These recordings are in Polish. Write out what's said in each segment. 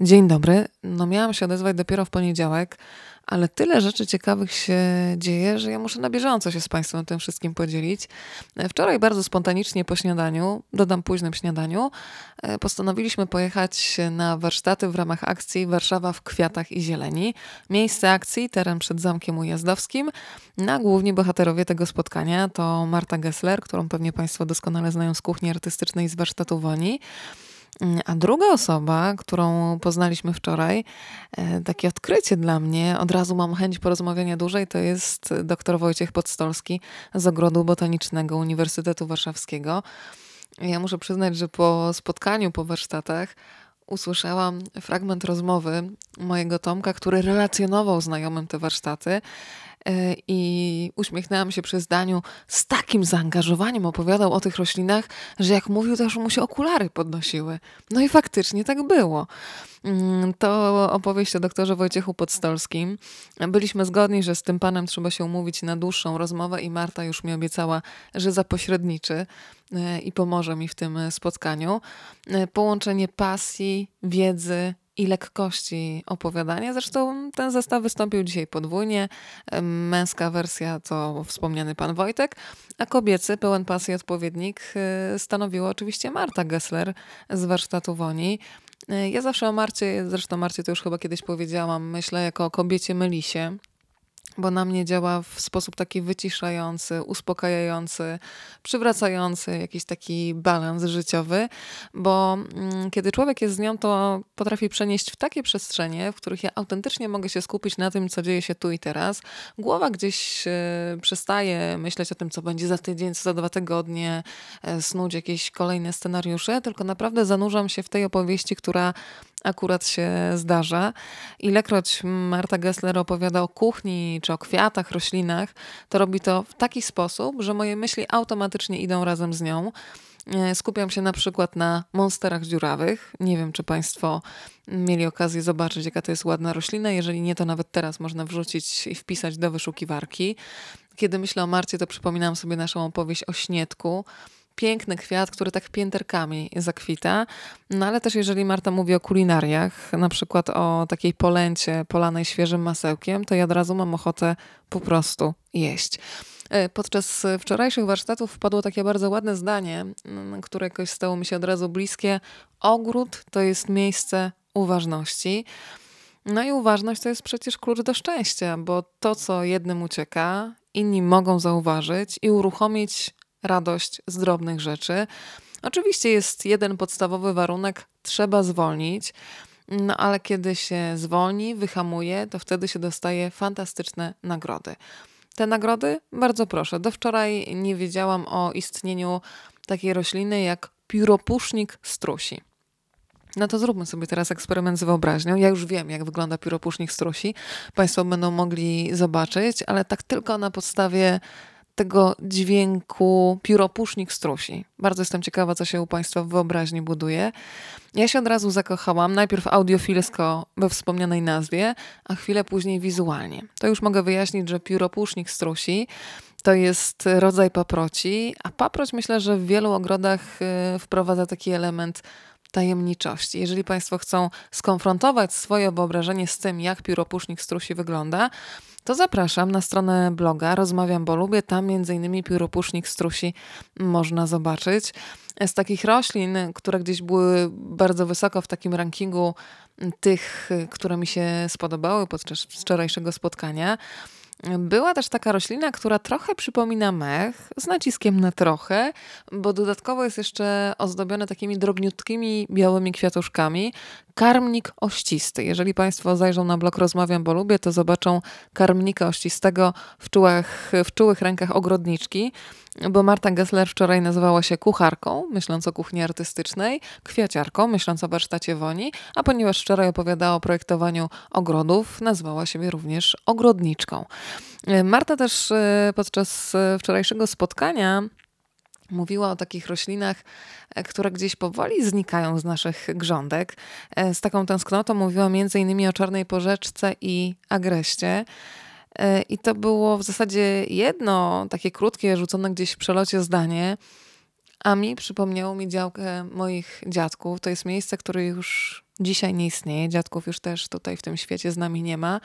Dzień dobry. No miałam się odezwać dopiero w poniedziałek, ale tyle rzeczy ciekawych się dzieje, że ja muszę na bieżąco się z Państwem tym wszystkim podzielić. Wczoraj bardzo spontanicznie po śniadaniu, dodam późnym śniadaniu, e, postanowiliśmy pojechać na warsztaty w ramach akcji Warszawa w kwiatach i zieleni. Miejsce akcji, teren przed Zamkiem Ujazdowskim. Na główni bohaterowie tego spotkania to Marta Gessler, którą pewnie Państwo doskonale znają z kuchni artystycznej z warsztatu Woni. A druga osoba, którą poznaliśmy wczoraj, e, takie odkrycie dla mnie, od razu mam chęć porozmawiania dłużej, to jest dr Wojciech Podstolski z Ogrodu Botanicznego Uniwersytetu Warszawskiego. Ja muszę przyznać, że po spotkaniu, po warsztatach usłyszałam fragment rozmowy mojego Tomka, który relacjonował znajomym te warsztaty i uśmiechnęłam się przy zdaniu. Z takim zaangażowaniem opowiadał o tych roślinach, że jak mówił, już mu się okulary podnosiły. No i faktycznie tak było. Mm, to opowieść o doktorze Wojciechu Podstolskim. Byliśmy zgodni, że z tym panem trzeba się umówić na dłuższą rozmowę i Marta już mi obiecała, że zapośredniczy e, i pomoże mi w tym spotkaniu. E, połączenie pasji, wiedzy, i lekkości opowiadania. Zresztą ten zestaw wystąpił dzisiaj podwójnie. Męska wersja to wspomniany pan Wojtek, a kobiecy, pełen pasji odpowiednik y, stanowiła oczywiście Marta Gessler z warsztatu Woni. Y, ja zawsze o Marcie, zresztą Marcie to już chyba kiedyś powiedziałam, myślę jako o kobiecie Melisie bo na mnie działa w sposób taki wyciszający, uspokajający, przywracający jakiś taki balans życiowy, bo mm, kiedy człowiek jest z nią, to potrafi przenieść w takie przestrzenie, w których ja autentycznie mogę się skupić na tym, co dzieje się tu i teraz. Głowa gdzieś e, przestaje myśleć o tym, co będzie za tydzień, co za dwa tygodnie, e, snuć jakieś kolejne scenariusze, tylko naprawdę zanurzam się w tej opowieści, która akurat się zdarza. Ilekroć Marta Gessler opowiada o kuchni, czy o kwiatach, roślinach, to robi to w taki sposób, że moje myśli automatycznie idą razem z nią. E, skupiam się na przykład na monsterach dziurawych. Nie wiem, czy Państwo mieli okazję zobaczyć, jaka to jest ładna roślina. Jeżeli nie, to nawet teraz można wrzucić i wpisać do wyszukiwarki. Kiedy myślę o Marcie, to przypominam sobie naszą opowieść o śnietku piękny kwiat, który tak pięterkami zakwita. No ale też jeżeli Marta mówi o kulinariach, na przykład o takiej polęcie polanej świeżym masełkiem, to ja od razu mam ochotę po prostu jeść. E, podczas wczorajszych warsztatów wpadło takie bardzo ładne zdanie, mm, które jakoś stało mi się od razu bliskie. Ogród to jest miejsce uważności. No i uważność to jest przecież klucz do szczęścia, bo to, co jednym ucieka, inni mogą zauważyć i uruchomić radość z drobnych rzeczy. Oczywiście jest jeden podstawowy warunek: trzeba zwolnić. No ale kiedy się zwolni, wyhamuje, to wtedy się dostaje fantastyczne nagrody. Te nagrody, bardzo proszę, do wczoraj nie wiedziałam o istnieniu takiej rośliny jak pióropusznik strusi. No to zróbmy sobie teraz eksperyment z wyobraźnią. Ja już wiem, jak wygląda pióropusznik strusi. Państwo będą mogli zobaczyć, ale tak tylko na podstawie tego dźwięku pióropusznik strusi. Bardzo jestem ciekawa, co się u Państwa w wyobraźni buduje. Ja się od razu zakochałam, najpierw audiofilsko we wspomnianej nazwie, a chwilę później wizualnie. To już mogę wyjaśnić, że pióropusznik strusi to jest rodzaj paproci, a paproć myślę, że w wielu ogrodach y, wprowadza taki element tajemniczości. Jeżeli Państwo chcą skonfrontować swoje wyobrażenie z tym, jak pióropusznik strusi wygląda, to zapraszam na stronę bloga Rozmawiam, bo lubię. Tam innymi pióropusznik strusi można zobaczyć. Z takich roślin, które gdzieś były bardzo wysoko w takim rankingu tych, które mi się spodobały podczas wczorajszego spotkania, była też taka roślina, która trochę przypomina mech, z naciskiem na trochę, bo dodatkowo jest jeszcze ozdobione takimi drobniutkimi białymi kwiatuszkami. Karmnik ościsty. Jeżeli Państwo zajrzą na blog Rozmawiam, bo lubię, to zobaczą karmnika ościstego w czułych, w czułych rękach ogrodniczki bo Marta Gessler wczoraj nazywała się kucharką, myśląc o kuchni artystycznej, kwiaciarką, myśląc o warsztacie woni, a ponieważ wczoraj opowiadała o projektowaniu ogrodów, nazwała siebie również ogrodniczką. Marta też e, podczas e, wczorajszego spotkania Mówiła o takich roślinach, e, które gdzieś powoli znikają z naszych grządek. Z taką tęsknotą mówiła m.in. o czarnej porzeczce i agreście. E, I to było w zasadzie jedno takie krótkie, rzucone gdzieś w przelocie zdanie, a mi przypomniało mi działkę moich dziadków. To jest miejsce, które już dzisiaj nie istnieje. Dziadków już też tutaj w tym świecie z nami nie ma.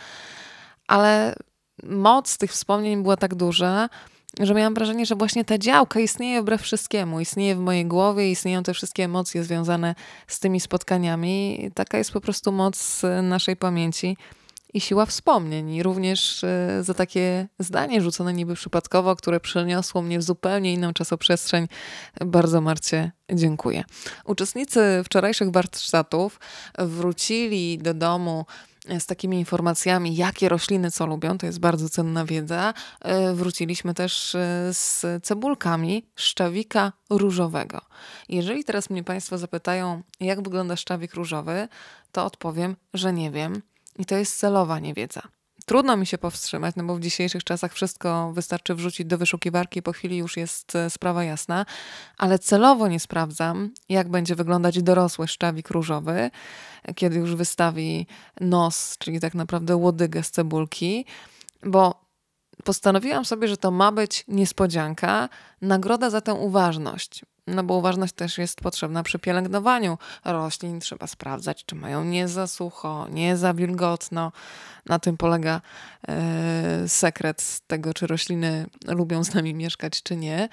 Ale moc tych wspomnień była tak duża, że miałam wrażenie, że właśnie ta działka istnieje wbrew wszystkiemu. Istnieje w mojej głowie, istnieją te wszystkie emocje związane z tymi spotkaniami. Taka jest po prostu moc naszej pamięci i siła wspomnień. I również e, za takie zdanie rzucone niby przypadkowo, które przeniosło mnie w zupełnie inną czasoprzestrzeń, bardzo Marcie dziękuję. Uczestnicy wczorajszych warsztatów wrócili do domu z takimi informacjami, jakie rośliny co lubią, to jest bardzo cenna wiedza. E, wróciliśmy też e, z cebulkami szczawika różowego. Jeżeli teraz mnie Państwo zapytają, jak wygląda szczawik różowy, to odpowiem, że nie wiem. I to jest celowa niewiedza. Trudno mi się powstrzymać, no bo w dzisiejszych czasach wszystko wystarczy wrzucić do wyszukiwarki i po chwili już jest e, sprawa jasna, ale celowo nie sprawdzam, jak będzie wyglądać dorosły szczawik różowy, kiedy już wystawi nos, czyli tak naprawdę łodygę z cebulki, bo postanowiłam sobie, że to ma być niespodzianka, nagroda za tę uważność. No bo uważność też jest potrzebna przy pielęgnowaniu roślin. Trzeba sprawdzać, czy mają nie za sucho, nie za wilgotno. Na tym polega e, sekret tego, czy rośliny lubią z nami mieszkać, czy nie.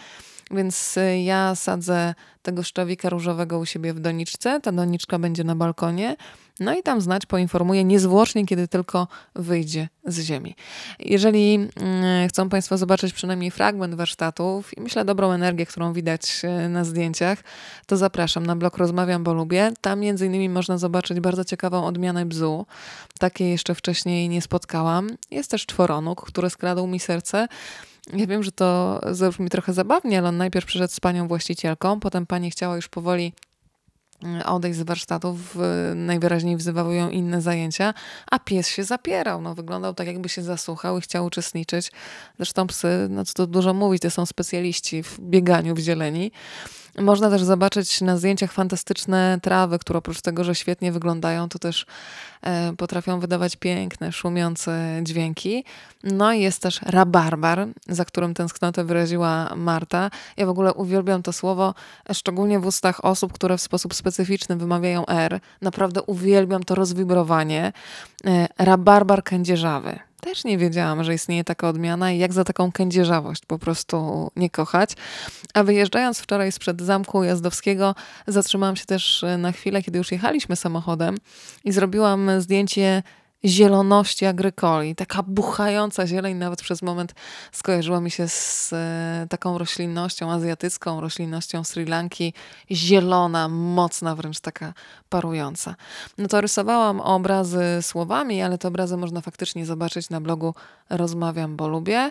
Więc e, ja sadzę tego szczawika różowego u siebie w doniczce. Ta doniczka będzie na balkonie. No i tam znać poinformuję niezwłocznie, kiedy tylko wyjdzie z ziemi. Jeżeli mm, chcą Państwo zobaczyć przynajmniej fragment warsztatów i myślę dobrą energię, którą widać e, na zdjęciach, to zapraszam na blog Rozmawiam, bo lubię. Tam między innymi można zobaczyć bardzo ciekawą odmianę bzu. Takiej jeszcze wcześniej nie spotkałam. Jest też czworonóg, który skradł mi serce. Ja wiem, że to zabrzmi trochę zabawnie, ale on najpierw przyszedł z panią właścicielką, potem pani chciała już powoli mm, odejść z warsztatów, najwyraźniej wzywały ją inne zajęcia, a pies się zapierał. No, wyglądał tak, jakby się zasłuchał i chciał uczestniczyć. Zresztą psy, no co tu dużo mówić, to są specjaliści w bieganiu w zieleni. Można też zobaczyć na zdjęciach fantastyczne trawy, które oprócz tego, że świetnie wyglądają, to też e, potrafią wydawać piękne, szumiące dźwięki. No i jest też rabarbar, za którym tęsknotę wyraziła Marta. Ja w ogóle uwielbiam to słowo, szczególnie w ustach osób, które w sposób specyficzny wymawiają R. Naprawdę uwielbiam to rozwibrowanie. E, rabarbar kędzierzawy. Też nie wiedziałam, że istnieje taka odmiana i jak za taką kędzierzawość po prostu nie kochać. A wyjeżdżając wczoraj sprzed Zamku Jazdowskiego, zatrzymałam się też na chwilę, kiedy już jechaliśmy samochodem i zrobiłam zdjęcie zieloności agrykoli. Taka buchająca zieleń nawet przez moment skojarzyła mi się z e, taką roślinnością azjatycką, roślinnością Sri Lanki. Zielona, mocna, wręcz taka parująca. No to rysowałam obrazy słowami, ale te obrazy można faktycznie zobaczyć na blogu Rozmawiam, bo lubię.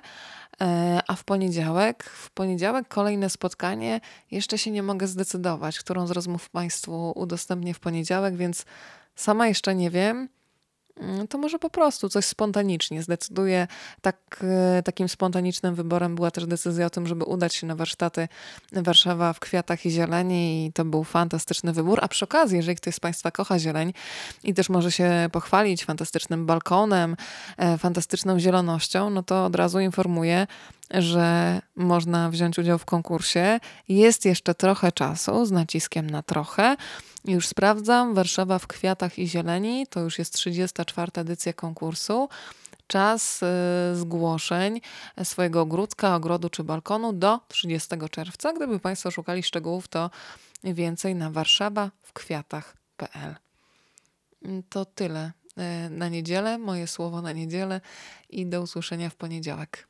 E, a w poniedziałek, w poniedziałek kolejne spotkanie. Jeszcze się nie mogę zdecydować, którą z rozmów Państwu udostępnię w poniedziałek, więc sama jeszcze nie wiem. Mm, to może po prostu coś spontanicznie zdecyduje. Tak, e, takim spontanicznym wyborem była też decyzja o tym, żeby udać się na warsztaty Warszawa w kwiatach i zieleni i to był fantastyczny wybór. A przy okazji, jeżeli ktoś z Państwa kocha zieleń i też może się pochwalić fantastycznym balkonem, e, fantastyczną zielonością, no to od razu informuję, że można wziąć udział w konkursie. Jest jeszcze trochę czasu, z naciskiem na trochę. Już sprawdzam, Warszawa w kwiatach i zieleni, to już jest 34. edycja konkursu. Czas y, zgłoszeń swojego ogródka, ogrodu czy balkonu do 30 czerwca. Gdyby Państwo szukali szczegółów, to więcej na warszawa w kwiatach.pl. To tyle y, na niedzielę, moje słowo na niedzielę i do usłyszenia w poniedziałek.